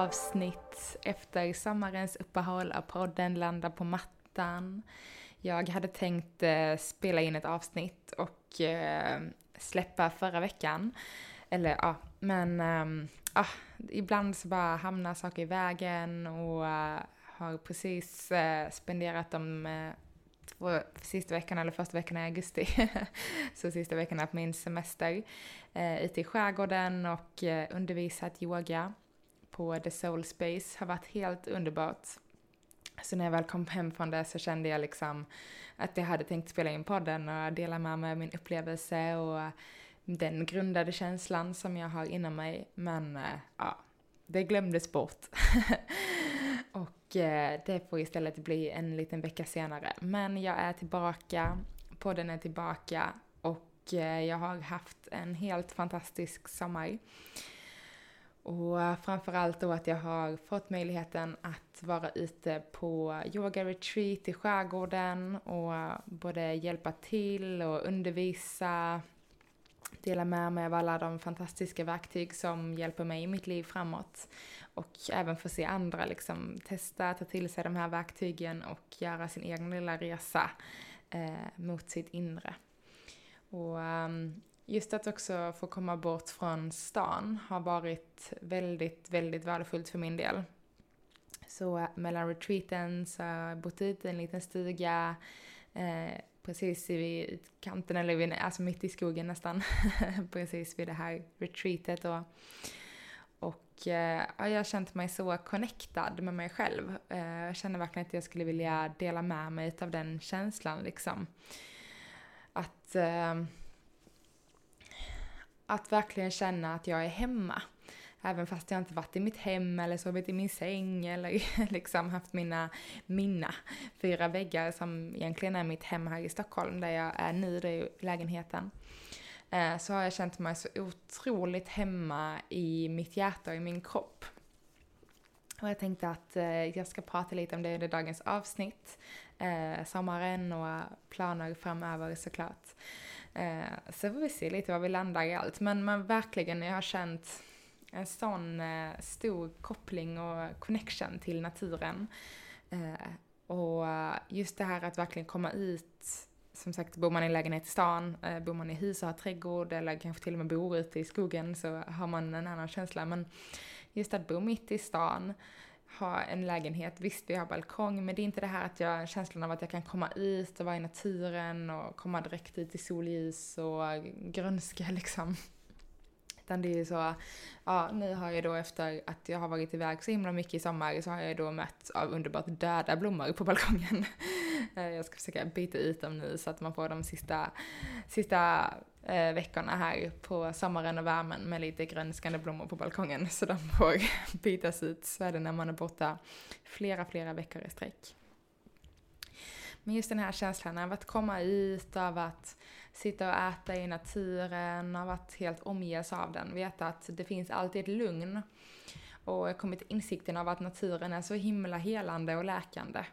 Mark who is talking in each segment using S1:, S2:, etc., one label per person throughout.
S1: Avsnitt efter sommarens uppehåll av podden Landa på mattan. Jag hade tänkt eh, spela in ett avsnitt och eh, släppa förra veckan. Eller ja, men ehm, ja, ibland så bara hamnar saker i vägen och eh, har precis spenderat de två sista veckorna, eller första veckan i augusti, så sista veckorna på min semester, ute i skärgården och undervisat yoga på The Soul Space. Har varit helt underbart. Så när jag väl kom hem från det så kände jag liksom att jag hade tänkt spela in podden och dela med mig av min upplevelse och den grundade känslan som jag har inom mig. Men eh, ja, det glömdes bort. och eh, det får istället bli en liten vecka senare. Men jag är tillbaka, podden är tillbaka och eh, jag har haft en helt fantastisk sommar. Och eh, framförallt då att jag har fått möjligheten att vara ute på yoga retreat i skärgården och eh, både hjälpa till och undervisa, dela med mig av alla de fantastiska verktyg som hjälper mig i mitt liv framåt. Och även få se andra liksom testa, ta till sig de här verktygen och göra sin egen lilla resa eh, mot sitt inre. Och um, just att också få komma bort från stan har varit väldigt, väldigt värdefullt för min del. Så eh, mellan retreaten så har jag bott ut i en liten stuga, eh, precis vid kanten, eller vid, alltså mitt i skogen nästan, precis vid det här retreatet och, och eh, jag har känt mig så connectad med mig själv. Eh, jag känner verkligen att jag skulle vilja dela med mig av den känslan liksom. Att, eh, att verkligen känna att jag är hemma. Även fast jag inte varit i mitt hem eller sovit i min säng eller liksom haft mina, mina fyra väggar som egentligen är mitt hem här i Stockholm där jag är nu, det är lägenheten. Eh, så har jag känt mig så otroligt hemma i mitt hjärta och i min kropp. Och jag tänkte att eh, jag ska prata lite om det under dagens avsnitt. Eh, sommaren och planer framöver såklart. Eh, så får vi se lite var vi landar i allt. Men, men verkligen, jag har känt en sån eh, stor koppling och connection till naturen. Eh, och just det här att verkligen komma ut, som sagt bor man i lägenhet i stan, eh, bor man i hus och har trädgård eller kanske till och med bor ute i skogen så har man en annan känsla. Men just att bo mitt i stan, ha en lägenhet, visst vi har balkong, men det är inte det här att jag, känslan av att jag kan komma ut och vara i naturen och komma direkt ut i solljus och grönska liksom. Utan det är ju så, ja nu har jag då efter att jag har varit iväg så himla mycket i sommar så har jag då mött av underbart döda blommor på balkongen. Eh, jag ska försöka byta ut dem nu så att man får de sista, sista eh, veckorna här på sommaren och värmen med lite grönskande blommor på balkongen. Så de får bytas ut, så är det när man är borta flera, flera veckor i sträck. Men just den här känslan av att komma ut, av att sitta och äta i naturen, av att helt omges av den. Veta att det finns alltid ett lugn. Och jag kommit till insikten av att naturen är så himla helande och läkande.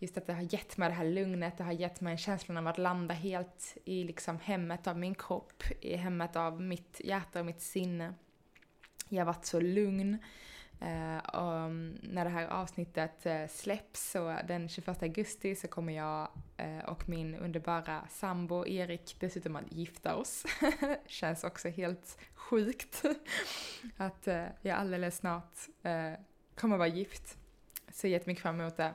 S1: Just att det har gett mig det här lugnet, det har gett mig känslan av att landa helt i liksom hemmet av min kropp, i hemmet av mitt hjärta och mitt sinne. Jag har varit så lugn. Uh, och mm, när det här avsnittet uh, släpps så den 21 augusti så kommer jag uh, och min underbara sambo Erik dessutom att gifta oss. Känns också helt sjukt att jag alldeles snart kommer vara gift. Ser jättemycket fram emot det.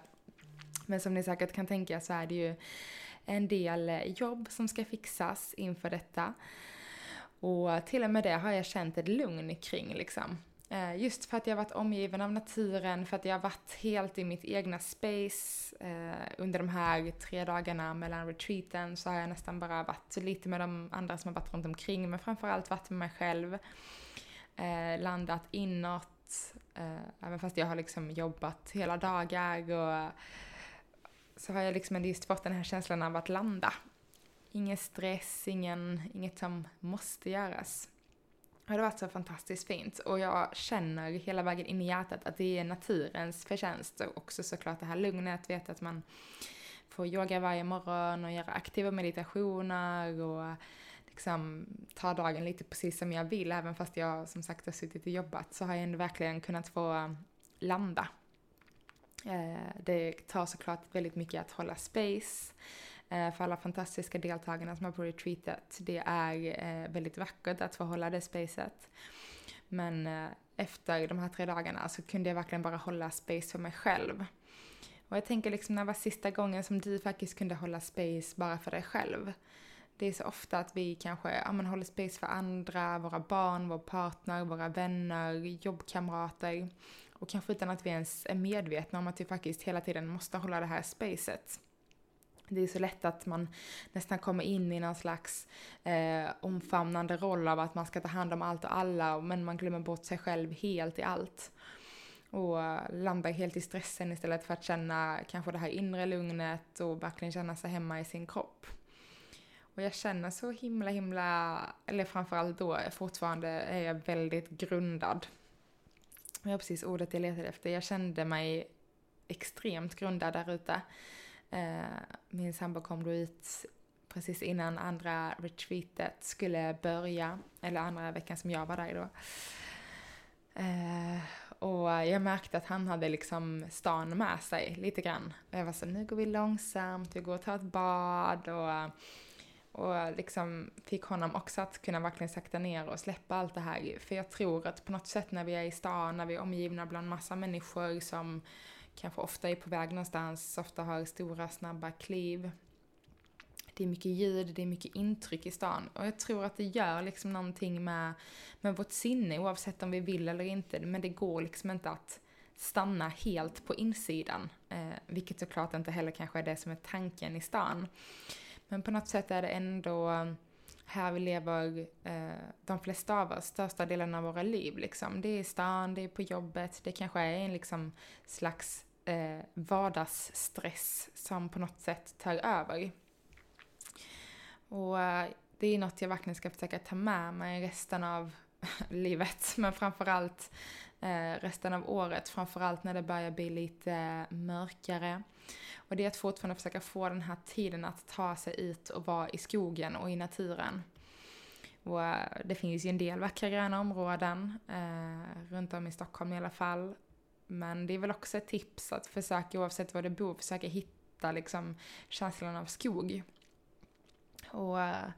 S1: Men som ni säkert kan tänka så är det ju en del jobb som ska fixas inför detta. Och till och med det har jag känt ett lugn kring liksom. Eh, just för att jag varit omgiven av naturen, för att jag varit helt i mitt egna space. Eh, under de här tre dagarna mellan retreaten så har jag nästan bara varit lite med de andra som har varit runt omkring, men framförallt varit med mig själv. Eh, landat inåt, eh, även fast jag har liksom jobbat hela dagar och så har jag liksom just fått den här känslan av att landa. Ingen stress, ingen, inget som måste göras. Och det har varit så fantastiskt fint och jag känner hela vägen in i hjärtat att det är naturens förtjänst och också såklart det här lugnet, att veta att man får yoga varje morgon och göra aktiva meditationer och liksom ta dagen lite precis som jag vill. Även fast jag som sagt har suttit och jobbat så har jag ändå verkligen kunnat få landa. Eh, det tar såklart väldigt mycket att hålla space eh, för alla fantastiska deltagarna som har på retreatet. Det är eh, väldigt vackert att få hålla det spacet. Men efter de här tre dagarna så kunde jag verkligen bara hålla space för mig själv. Och jag tänker liksom när det var sista gången som du faktiskt kunde hålla space bara för dig själv. Det är så ofta att vi kanske ja, men håller space för andra, våra barn, vår partner, våra vänner, jobbkamrater. Och kanske utan att vi ens är medvetna om att vi faktiskt hela tiden måste hålla det här spacet det är så lätt att man nästan kommer in i någon slags eh, omfamnande roll av att man ska ta hand om allt och alla, men man glömmer bort sig själv helt i allt. Och landar helt i stressen istället för att känna kanske det här inre lugnet och verkligen känna sig hemma i sin kropp. Och jag känner så himla, himla, eller framförallt då fortfarande är jag väldigt grundad. Det var precis ordet jag letade efter. Jag kände mig extremt grundad där ute. Eh, min sambo kom då ut precis innan andra retreatet skulle börja, eller andra veckan som jag var där då. Eh, och jag märkte att han hade liksom stan med sig lite grann. Jag var så, nu går vi långsamt, vi går och tar ett bad och, och eh, liksom fick honom också att kunna verkligen sakta ner och släppa allt det här. För jag tror att på något sätt när vi är i stan, när vi är omgivna bland massa människor som kanske ofta är på väg någonstans, ofta har stora snabba kliv. Det är mycket ljud, det är mycket intryck i stan och jag tror att det gör liksom någonting med, med vårt sinne oavsett om vi vill eller inte. Men det går liksom inte att stanna helt på insidan. Eh, vilket såklart inte heller kanske är det som är tanken i stan. Men på något sätt är det ändå um, här vi lever, eh, de flesta av oss, största delen av våra liv liksom. Det är i stan, det är på jobbet, det kanske är en liksom slags eh, vardagsstress som på något sätt tar över. Och eh, det är något jag verkligen ska försöka ta med mig resten av livet, men framförallt eh, resten av året, framförallt när det börjar bli lite mörkare. Och det är att fortfarande försöka få den här tiden att ta sig ut och vara i skogen och i naturen. Och eh, det finns ju en del vackra gröna områden, eh, runt om i Stockholm i alla fall. Men det är väl också ett tips att försöka, oavsett var du bor, försöka hitta liksom känslan av skog. Och eh,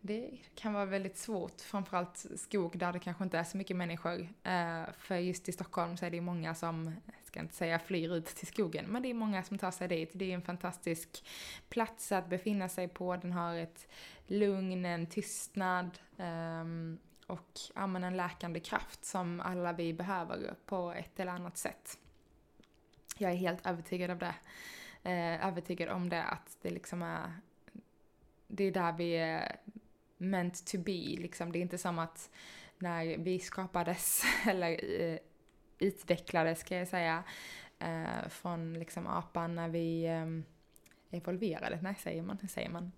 S1: det kan vara väldigt svårt, framförallt skog där det kanske inte är så mycket människor. Eh, för just i Stockholm så är det många som, jag ska inte säga flyr ut till skogen, men det är många som tar sig dit. Det är en fantastisk plats att befinna sig på, den har ett lugn, en tystnad ehm, och en läkande kraft som alla vi behöver på ett eller annat sätt. Jag är helt övertygad om det. Eh, övertygad om det, att det liksom är det är där vi är meant to be. Liksom. Det är inte som att när vi skapades, eller eh, utvecklades ska jag säga, eh, från liksom apan när vi eh, evolverade, nej säger man, Hur säger man.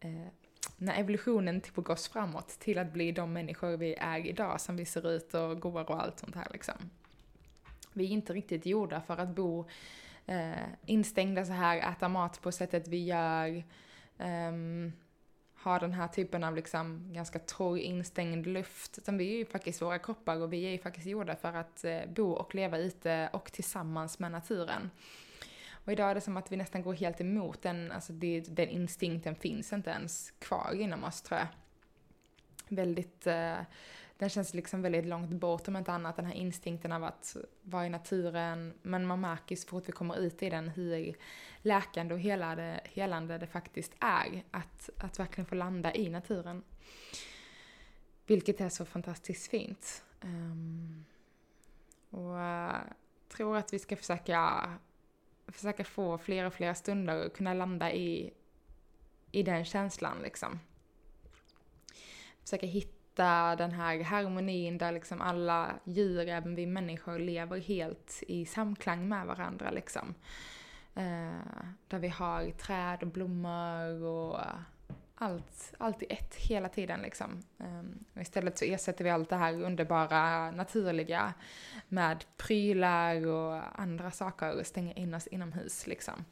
S1: Eh, när evolutionen typ tog oss framåt till att bli de människor vi är idag, som vi ser ut och går och allt sånt här liksom. Vi är inte riktigt gjorda för att bo eh, instängda så här, äta mat på sättet vi gör, um, ha den här typen av liksom ganska torr instängd luft. Utan vi är ju faktiskt våra kroppar och vi är ju faktiskt gjorda för att eh, bo och leva ute och tillsammans med naturen. Och idag är det som att vi nästan går helt emot den, alltså det, den instinkten finns inte ens kvar inom oss tror jag. Väldigt eh, den känns liksom väldigt långt bort om inte annat, den här instinkten av att vara i naturen. Men man märker så fort vi kommer ut i den hur läkande och helande, helande det faktiskt är. Att, att verkligen få landa i naturen. Vilket är så fantastiskt fint. Um, Och uh, tror att vi ska försöka, försöka få fler och fler stunder och kunna landa i, i den känslan liksom. Försöka hitta den här harmonin där liksom alla djur, även vi människor, lever helt i samklang med varandra liksom. Eh, där vi har träd och blommor och eh, allt, allt i ett hela tiden liksom. Um, istället så ersätter vi allt det här underbara, naturliga med prylar och andra saker och stänger in oss inomhus liksom.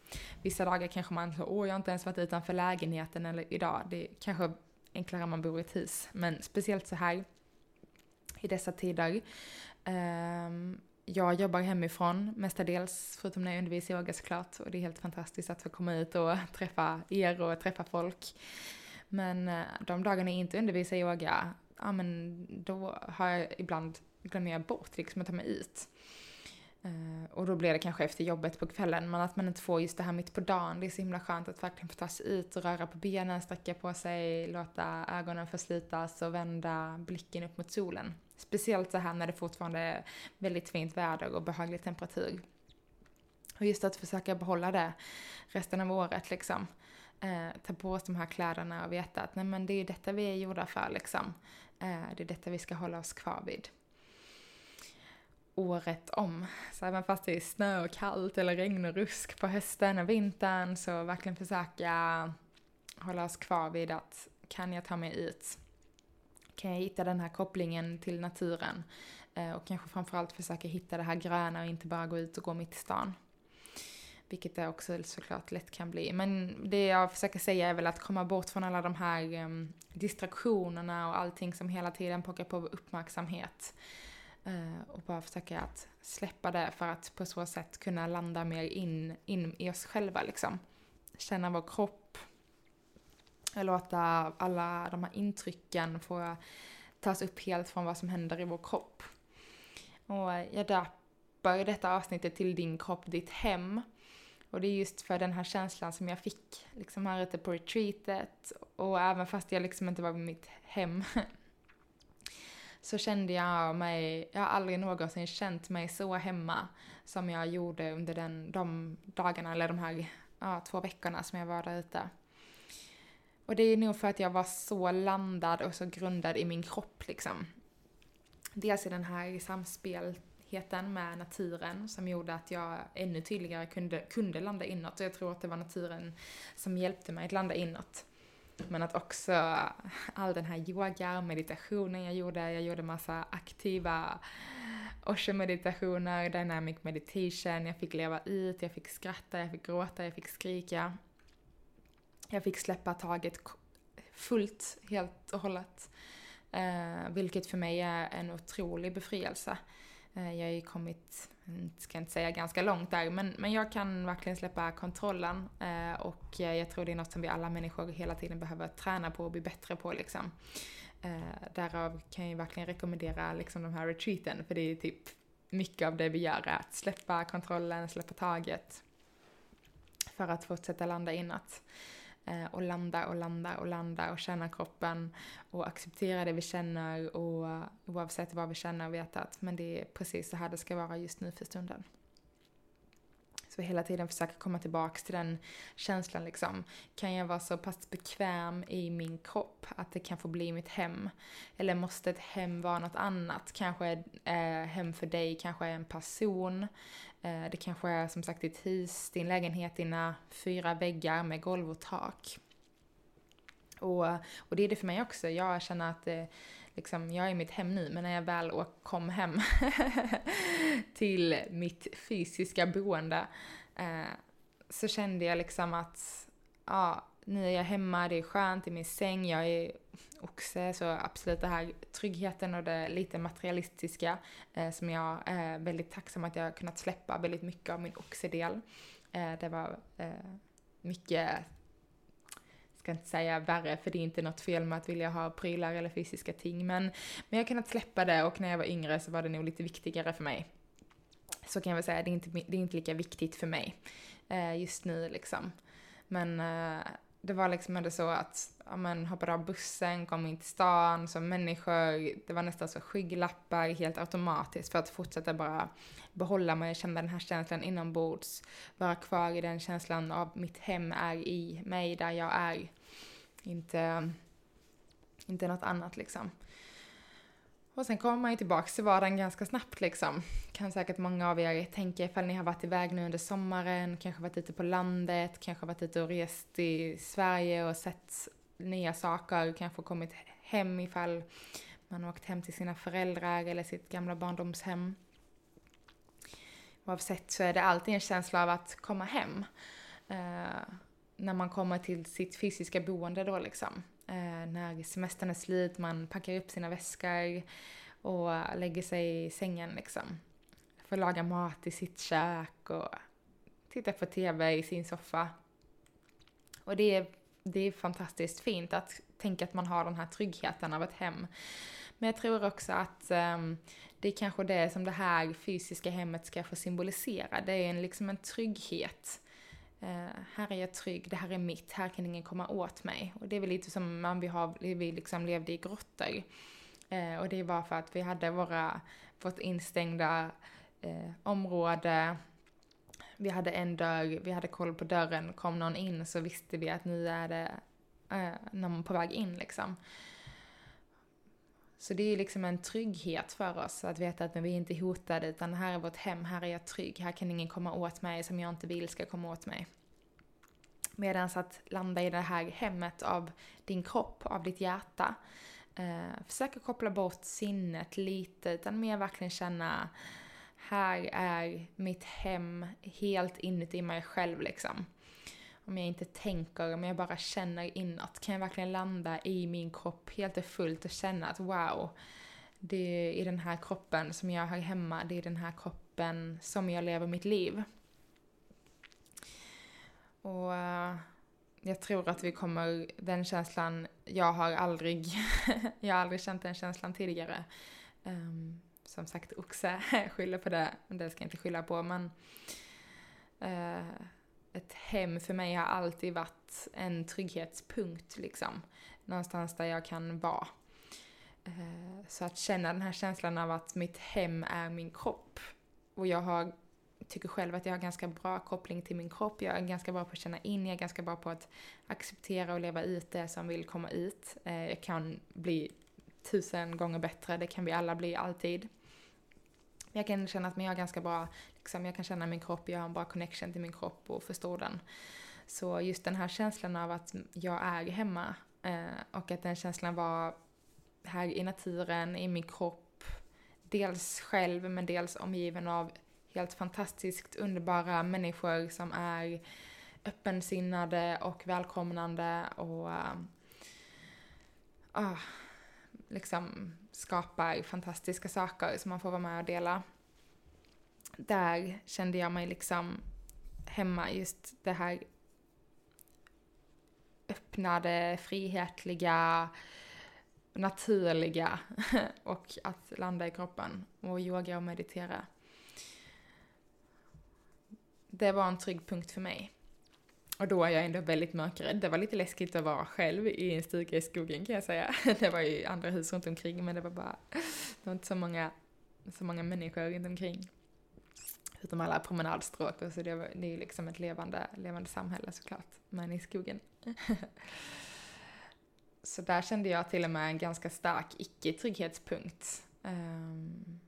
S1: Vissa dagar kanske man så, åh jag har inte ens varit utanför lägenheten eller idag. Det kanske enklare om man bor i ett hus. Men speciellt så här i dessa tider. Um, jag jobbar hemifrån mestadels, förutom när jag undervisar yoga såklart. Och det är helt fantastiskt att få komma ut och träffa er och träffa folk. Men eh, de dagarna jag inte undervisar yoga, ja men då har jag ibland glömmer jag bort liksom att ta mig ut. Eh, och då blir det kanske efter jobbet på kvällen, men att man inte får just det här mitt på dagen. Det är så himla skönt att verkligen få ta sig ut och röra på benen, sträcka på sig, låta ögonen förslitas och vända blicken upp mot solen. Speciellt så här när det fortfarande är väldigt fint väder och behaglig temperatur. Och just att försöka behålla det resten av året liksom. Eh, ta på oss de här kläderna och veta att nej men det är detta vi är gjorda för liksom. Eh, det är detta vi ska hålla oss kvar vid. Året om. Så även fast det är snö och kallt eller regn och rusk på hösten och vintern så verkligen försöka hålla oss kvar vid att kan jag ta mig ut? Kan jag hitta den här kopplingen till naturen? Eh, och kanske framförallt försöka hitta det här gröna och inte bara gå ut och gå mitt i stan. Vilket det också såklart lätt kan bli. Men det jag försöker säga är väl att komma bort från alla de här um, distraktionerna och allting som hela tiden pockar på uppmärksamhet. Eh, och bara försöka att släppa det för att på så sätt kunna landa mer in, in i oss själva liksom. Känna vår kropp. Låta alla de här intrycken få tas upp helt från vad som händer i vår kropp. Och jag döper detta avsnittet till din kropp, ditt hem. Och det är just för den här känslan som jag fick liksom här ute på retreatet och även fast jag liksom inte var i mitt hem så kände jag mig, jag har aldrig någonsin känt mig så hemma som jag gjorde under den, de dagarna eller de här ja, två veckorna som jag var där ute. Och det är nog för att jag var så landad och så grundad i min kropp liksom. Dels i den här samspelheten med naturen som gjorde att jag ännu tydligare kunde, kunde landa inåt. Och jag tror att det var naturen som hjälpte mig att landa inåt. Men att också all den här yoga meditationen jag gjorde, jag gjorde massa aktiva Osho-meditationer, dynamic meditation, jag fick leva ut, jag fick skratta, jag fick gråta, jag fick skrika. Jag fick släppa taget fullt, helt och hållet. Eh, vilket för mig är en otrolig befrielse. Eh, jag har ju kommit, mm, ska inte säga ganska långt där, men, men jag kan verkligen släppa kontrollen eh, och eh, jag tror det är något som vi alla människor hela tiden behöver träna på och bli bättre på liksom. Därav kan jag verkligen rekommendera liksom de här retreaten, för det är typ mycket av det vi gör, att släppa kontrollen, släppa taget för att fortsätta landa inåt. Eh, och landa och landa och landa och känna kroppen och acceptera det vi känner och oavsett vad vi känner och veta att men det är precis så här det ska vara just nu för stunden. Så hela tiden försöka komma tillbaks till den känslan liksom. Kan jag vara så pass bekväm i min kropp att det kan få bli mitt hem? Eller måste ett hem vara något annat? Kanske är hem för dig kanske är en person. Eh, det kanske är som sagt ditt hus, din lägenhet, dina fyra väggar med golv och tak. Och, och det är det för mig också. Jag känner att eh, liksom, jag är i mitt hem nu, men när jag väl kom hem till mitt fysiska boende eh, så kände jag liksom att ja, nu är jag hemma, det är skönt i min säng, jag är oxe, så absolut det här tryggheten och det lite materialistiska eh, som jag är väldigt tacksam att jag har kunnat släppa väldigt mycket av min oxedel. Eh, det var eh, mycket ska inte säga värre, för det är inte något fel med att vilja ha prylar eller fysiska ting, men, men jag har kunnat släppa det och när jag var yngre så var det nog lite viktigare för mig. Så kan jag väl säga, det är inte, det är inte lika viktigt för mig eh, just nu liksom. Men eh, det var liksom ändå så att, ja men hoppade av bussen, kom in till stan som människor, det var nästan så skygglappar helt automatiskt för att fortsätta bara behålla mig, känna den här känslan inombords, vara kvar i den känslan av mitt hem är i mig, där jag är. Inte, inte något annat liksom. Och sen kommer man ju tillbaks till vardagen ganska snabbt liksom. Kan säkert många av er tänka ifall ni har varit iväg nu under sommaren, kanske varit ute på landet, kanske varit ute och rest i Sverige och sett nya saker, kanske kommit hem ifall man har åkt hem till sina föräldrar eller sitt gamla barndomshem. Oavsett så är det alltid en känsla av att komma hem. Eh, när man kommer till sitt fysiska boende då liksom. Eh, när semestern är slut, man packar upp sina väskor och lägger sig i sängen liksom. Får laga mat i sitt kök och titta på TV i sin soffa. Och det är, det är fantastiskt fint att tänka att man har den här tryggheten av ett hem. Men jag tror också att um, det är kanske det som det här fysiska hemmet ska få symbolisera. Det är en, liksom en trygghet Uh, Eh, här är jag trygg, det här är mitt, här kan ingen komma åt mig. Och det är väl lite som man vi, har, vi liksom levde i grottor. Eh, och det var för att vi hade våra, vårt instängda eh, område. Vi hade en dörr, vi hade koll på dörren. Kom någon in så visste vi att nu är det någon på väg in liksom. Så det är liksom en trygghet för oss att veta att vi är inte hotade utan här är vårt hem, här är jag trygg, här kan ingen komma åt mig som jag inte vill ska komma åt mig. Medan att landa i det här hemmet av din kropp, av ditt hjärta. Eh, försöka koppla bort sinnet lite utan mer verkligen känna här är mitt hem helt inuti mig själv liksom om jag inte tänker, om jag bara känner inåt, kan jag verkligen landa i min kropp helt och fullt och känna att wow, det är i den här kroppen som jag har hemma, det är i den här kroppen som jag lever mitt liv. Och eh, jag tror att vi kommer, den känslan, jag har aldrig, jag har aldrig känt den känslan tidigare. Um, som sagt, oxe skyller på det, men det ska jag inte skylla på, men uh, ett hem för mig har alltid varit en trygghetspunkt liksom. Någonstans där jag kan vara. Eh, så att känna den här känslan av att mitt hem är min kropp. Och jag har, tycker själv att jag har ganska bra koppling till min kropp. Jag är ganska bra på att känna in, jag är ganska bra på att acceptera och leva ut det som vill komma ut. Eh, jag kan bli tusen gånger bättre, det kan vi alla bli alltid. Jag kan känna att jag har ganska bra, liksom, jag kan känna min kropp, jag har en bra connection till min kropp och förstår den. Så just den här känslan av att jag är hemma eh, och att den känslan var här i naturen, i min kropp, dels själv men dels omgiven av helt fantastiskt underbara människor som är öppensinnade och välkomnande och uh, uh, liksom skapar fantastiska saker som man får vara med och dela. Där kände jag mig liksom hemma, just det här öppnade, frihetliga, naturliga och att landa i kroppen och yoga och meditera. Det var en trygg punkt för mig. Och då är jag ändå väldigt mörkrädd. Det var lite läskigt att vara själv i en stuga i skogen kan jag säga. Det var ju andra hus runt omkring men det var bara, det var inte så många, så många människor runt omkring. Utom alla promenadstråk och så det, det är ju liksom ett levande, levande samhälle såklart, men i skogen. så där kände jag till och med en ganska stark icke-trygghetspunkt. Um,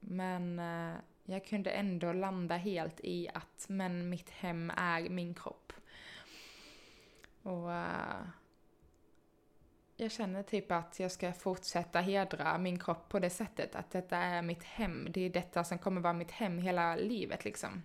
S1: men uh, jag kunde ändå landa helt i att men mitt hem är min kropp. Och uh, jag känner typ att jag ska fortsätta hedra min kropp på det sättet, att detta är mitt hem. Det är detta som kommer vara mitt hem hela livet liksom.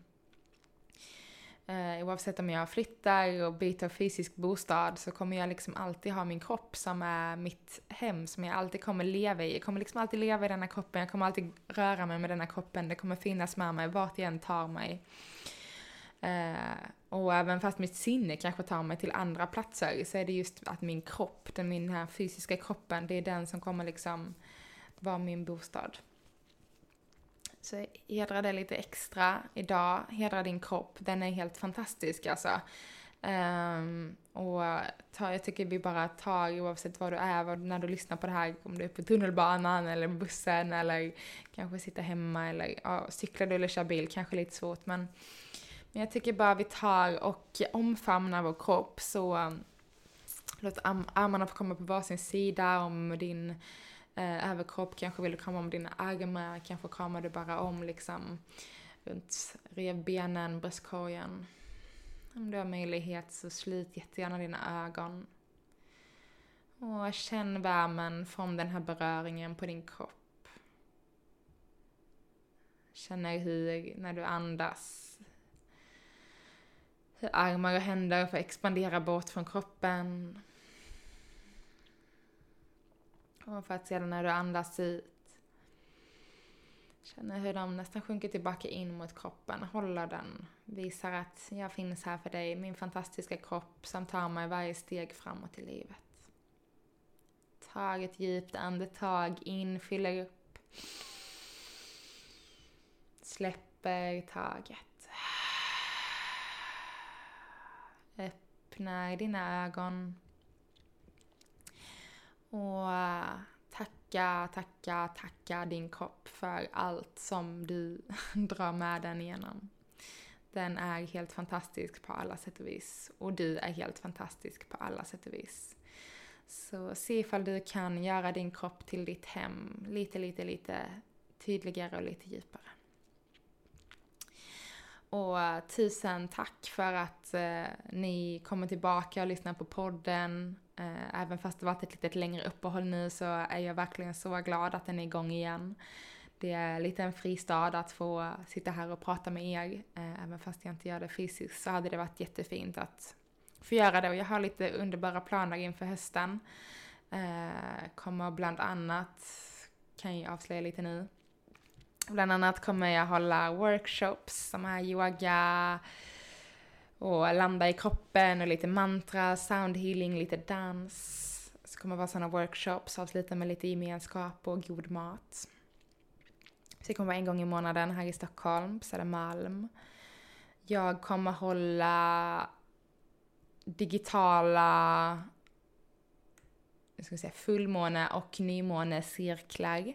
S1: Eh, oavsett om jag flyttar och byter fysisk bostad så kommer jag liksom alltid ha min kropp som är mitt hem, som jag alltid kommer leva i. Jag kommer liksom alltid leva i denna kroppen, jag kommer alltid röra mig med denna kroppen, det kommer finnas med mig vart jag än tar mig. Eh, och även fast mitt sinne kanske tar mig till andra platser så är det just att min kropp, den min här fysiska kroppen, det är den som kommer liksom vara min bostad. Så hedra det lite extra idag. Hedra din kropp. Den är helt fantastisk alltså. Um, och ta, jag tycker vi bara tar, oavsett var du är, när du lyssnar på det här, om du är på tunnelbanan eller bussen eller kanske sitter hemma eller ja, cyklar du eller kör bil, kanske lite svårt men, men jag tycker bara vi tar och omfamnar vår kropp så um, låt låt armarna få komma på varsin sida om din eh, överkropp, kanske vill du krama om dina armar, kanske kramar du bara om liksom runt revbenen, bröstkorgen. Om du har möjlighet så slut jättegärna dina ögon. Och känn värmen från den här beröringen på din kropp. Känner hur, när du andas, hur armar och händer får expandera bort från kroppen. Och för att sedan när du andas ut Känner hur de nästan sjunker tillbaka in mot kroppen, håller den, visar att jag finns här för dig, min fantastiska kropp som tar mig varje steg framåt i livet. Ta ett djupt andetag in, fyller upp. Släpper taget. Öppna dina ögon. Och eh, tacka, tacka, tacka din kropp för allt som du drar med den igenom. Den är helt fantastisk på alla sätt och vis. Och du är helt fantastisk på alla sätt och vis. Så se ifall du kan göra din kropp till ditt hem lite, lite, lite tydligare och lite djupare. Och eh, tusen tack för att eh, ni kommer tillbaka och lyssnar på podden. Eh, även fast det varit ett litet längre uppehåll nu så är jag verkligen så glad att den är igång igen. Det är lite en fristad att få sitta här och prata med er. Eh, även fast jag inte gör det fysiskt så hade det varit jättefint att få göra det. Och jag har lite underbara planer inför hösten. Eh, kommer bland annat, kan jag avslöja lite nu, bland annat kommer jag hålla workshops som är yoga, och landa i kroppen och lite mantra, sound healing, lite dans. Så kommer det vara sådana workshops, avsluta med lite gemenskap och god mat. Så det kommer vara en gång i månaden här i Stockholm, på Södermalm. Jag kommer hålla digitala jag ska säga, fullmåne och nymånecirklar cirklar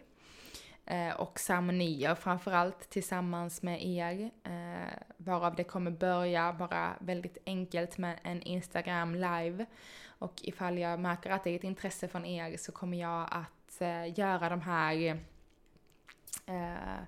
S1: Eh, och ceremonier framförallt tillsammans med er. Eh, varav det kommer börja bara väldigt enkelt med en Instagram live. Och ifall jag märker att det är ett intresse från er så kommer jag att eh, göra de här eh,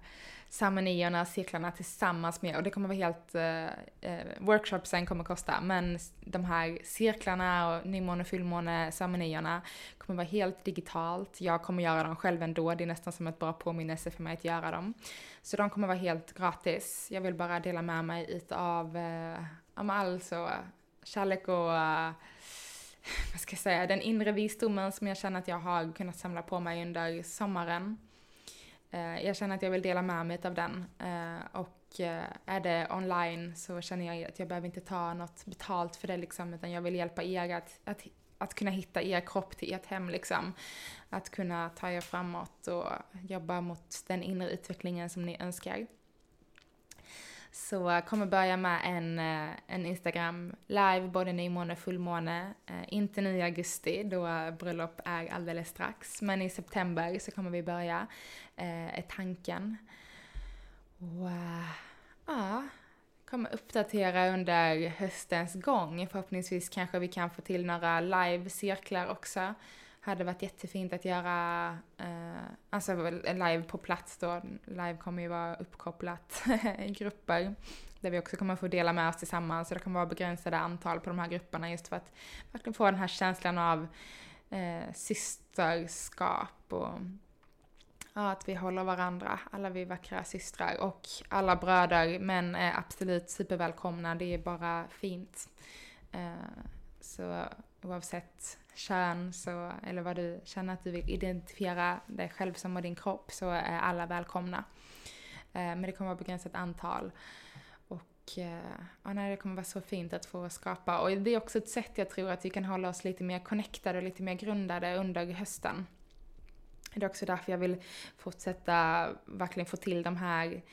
S1: ceremonierna, cirklarna tillsammans med, och det kommer vara helt, eh, eh workshopsen kommer kosta, men de här cirklarna och nymåne, fullmåne, ceremonierna kommer vara helt digitalt. Jag kommer göra dem själv ändå, det är nästan som ett bra påminnelse för mig att göra dem. Så de kommer vara helt gratis. Jag vill bara dela med mig utav eh, all så kärlek och eh, vad ska jag säga, den inre visdomen som jag känner att jag har kunnat samla på mig under sommaren. Eh, jag känner att jag vill dela med mig av den. Eh, och eh, är det online så känner jag att jag behöver inte ta något betalt för det liksom, utan jag vill hjälpa er att, att, att kunna hitta er kropp till ert hem liksom. Att kunna ta er framåt och jobba mot den inre utvecklingen som ni önskar. Så jag kommer börja med en, eh, en Instagram live, både nymåne och fullmåne. Eh, inte nu i augusti, då bröllop är alldeles strax. Men i september så kommer vi börja, eh, är tanken. Och ja, kommer uppdatera under höstens gång. Förhoppningsvis kanske vi kan få till några live-cirklar också hade varit jättefint att göra, eh, alltså live på plats då. Live kommer ju vara uppkopplat i grupper. Där vi också kommer få dela med oss tillsammans. Så det kommer vara begränsade antal på de här grupperna just för att verkligen få den här känslan av eh, systerskap och ja, att vi håller varandra. Alla vi vackra systrar och alla bröder, Men är absolut supervälkomna. Det är bara fint. Eh, så oavsett kön så, eller vad du känner att du vill identifiera dig själv som och din kropp så är alla välkomna. Eh, men det kommer vara begränsat antal. Och eh, ja, nej, det kommer vara så fint att få skapa. Och det är också ett sätt jag tror att vi kan hålla oss lite mer connectade och lite mer grundade under hösten. Det är också därför jag vill fortsätta verkligen få till de här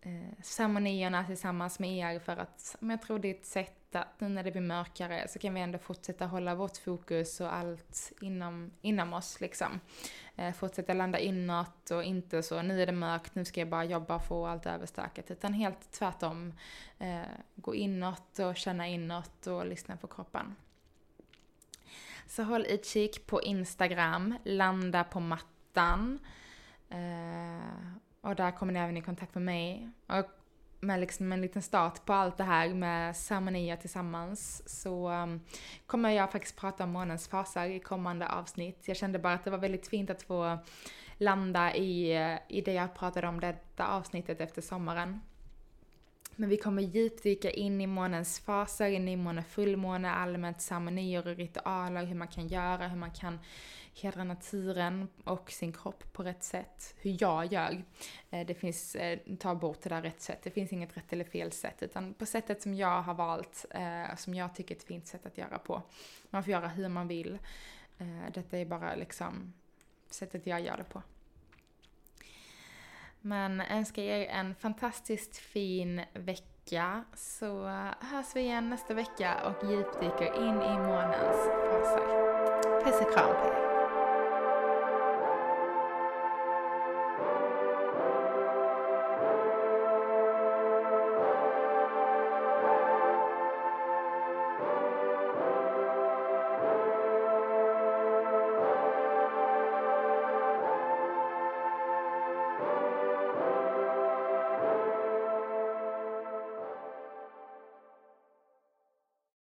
S1: eh, ceremonierna tillsammans med er för att men jag tror det är ett sätt att nu när det blir mörkare så kan vi ändå fortsätta hålla vårt fokus och allt inom, inom oss liksom. Eh, fortsätta landa inåt och inte så, nu är det mörkt, nu ska jag bara jobba och få allt överstökat. Utan helt tvärtom, eh, gå inåt och känna inåt och lyssna på kroppen. Så håll utkik på Instagram, landa på mattan. Eh, och där kommer ni även i kontakt med mig. Och med liksom en liten start på allt det här med ceremonier tillsammans så um, kommer jag faktiskt prata om månens faser i kommande avsnitt. Jag kände bara att det var väldigt fint att få landa i, eh, i det jag pratade om detta avsnittet efter sommaren. Men vi kommer djupdyka in i månens faser, in i måne fullmåne, allmänt ceremonier och ritualer, hur man kan göra, hur man kan hedra naturen och sin kropp på rätt sätt. Hur jag gör. Eh, det finns, eh, ta bort det där rätt sätt. Det finns inget rätt eller fel sätt utan på sättet som jag har valt, eh, som jag tycker är ett fint sätt att göra på. Man får göra hur man vill. Detta är bara liksom sättet jag gör det på. Men önskar er en fantastiskt fin vecka så hörs vi igen nästa vecka och djupdyker in i månens faser. Puss och kram på er!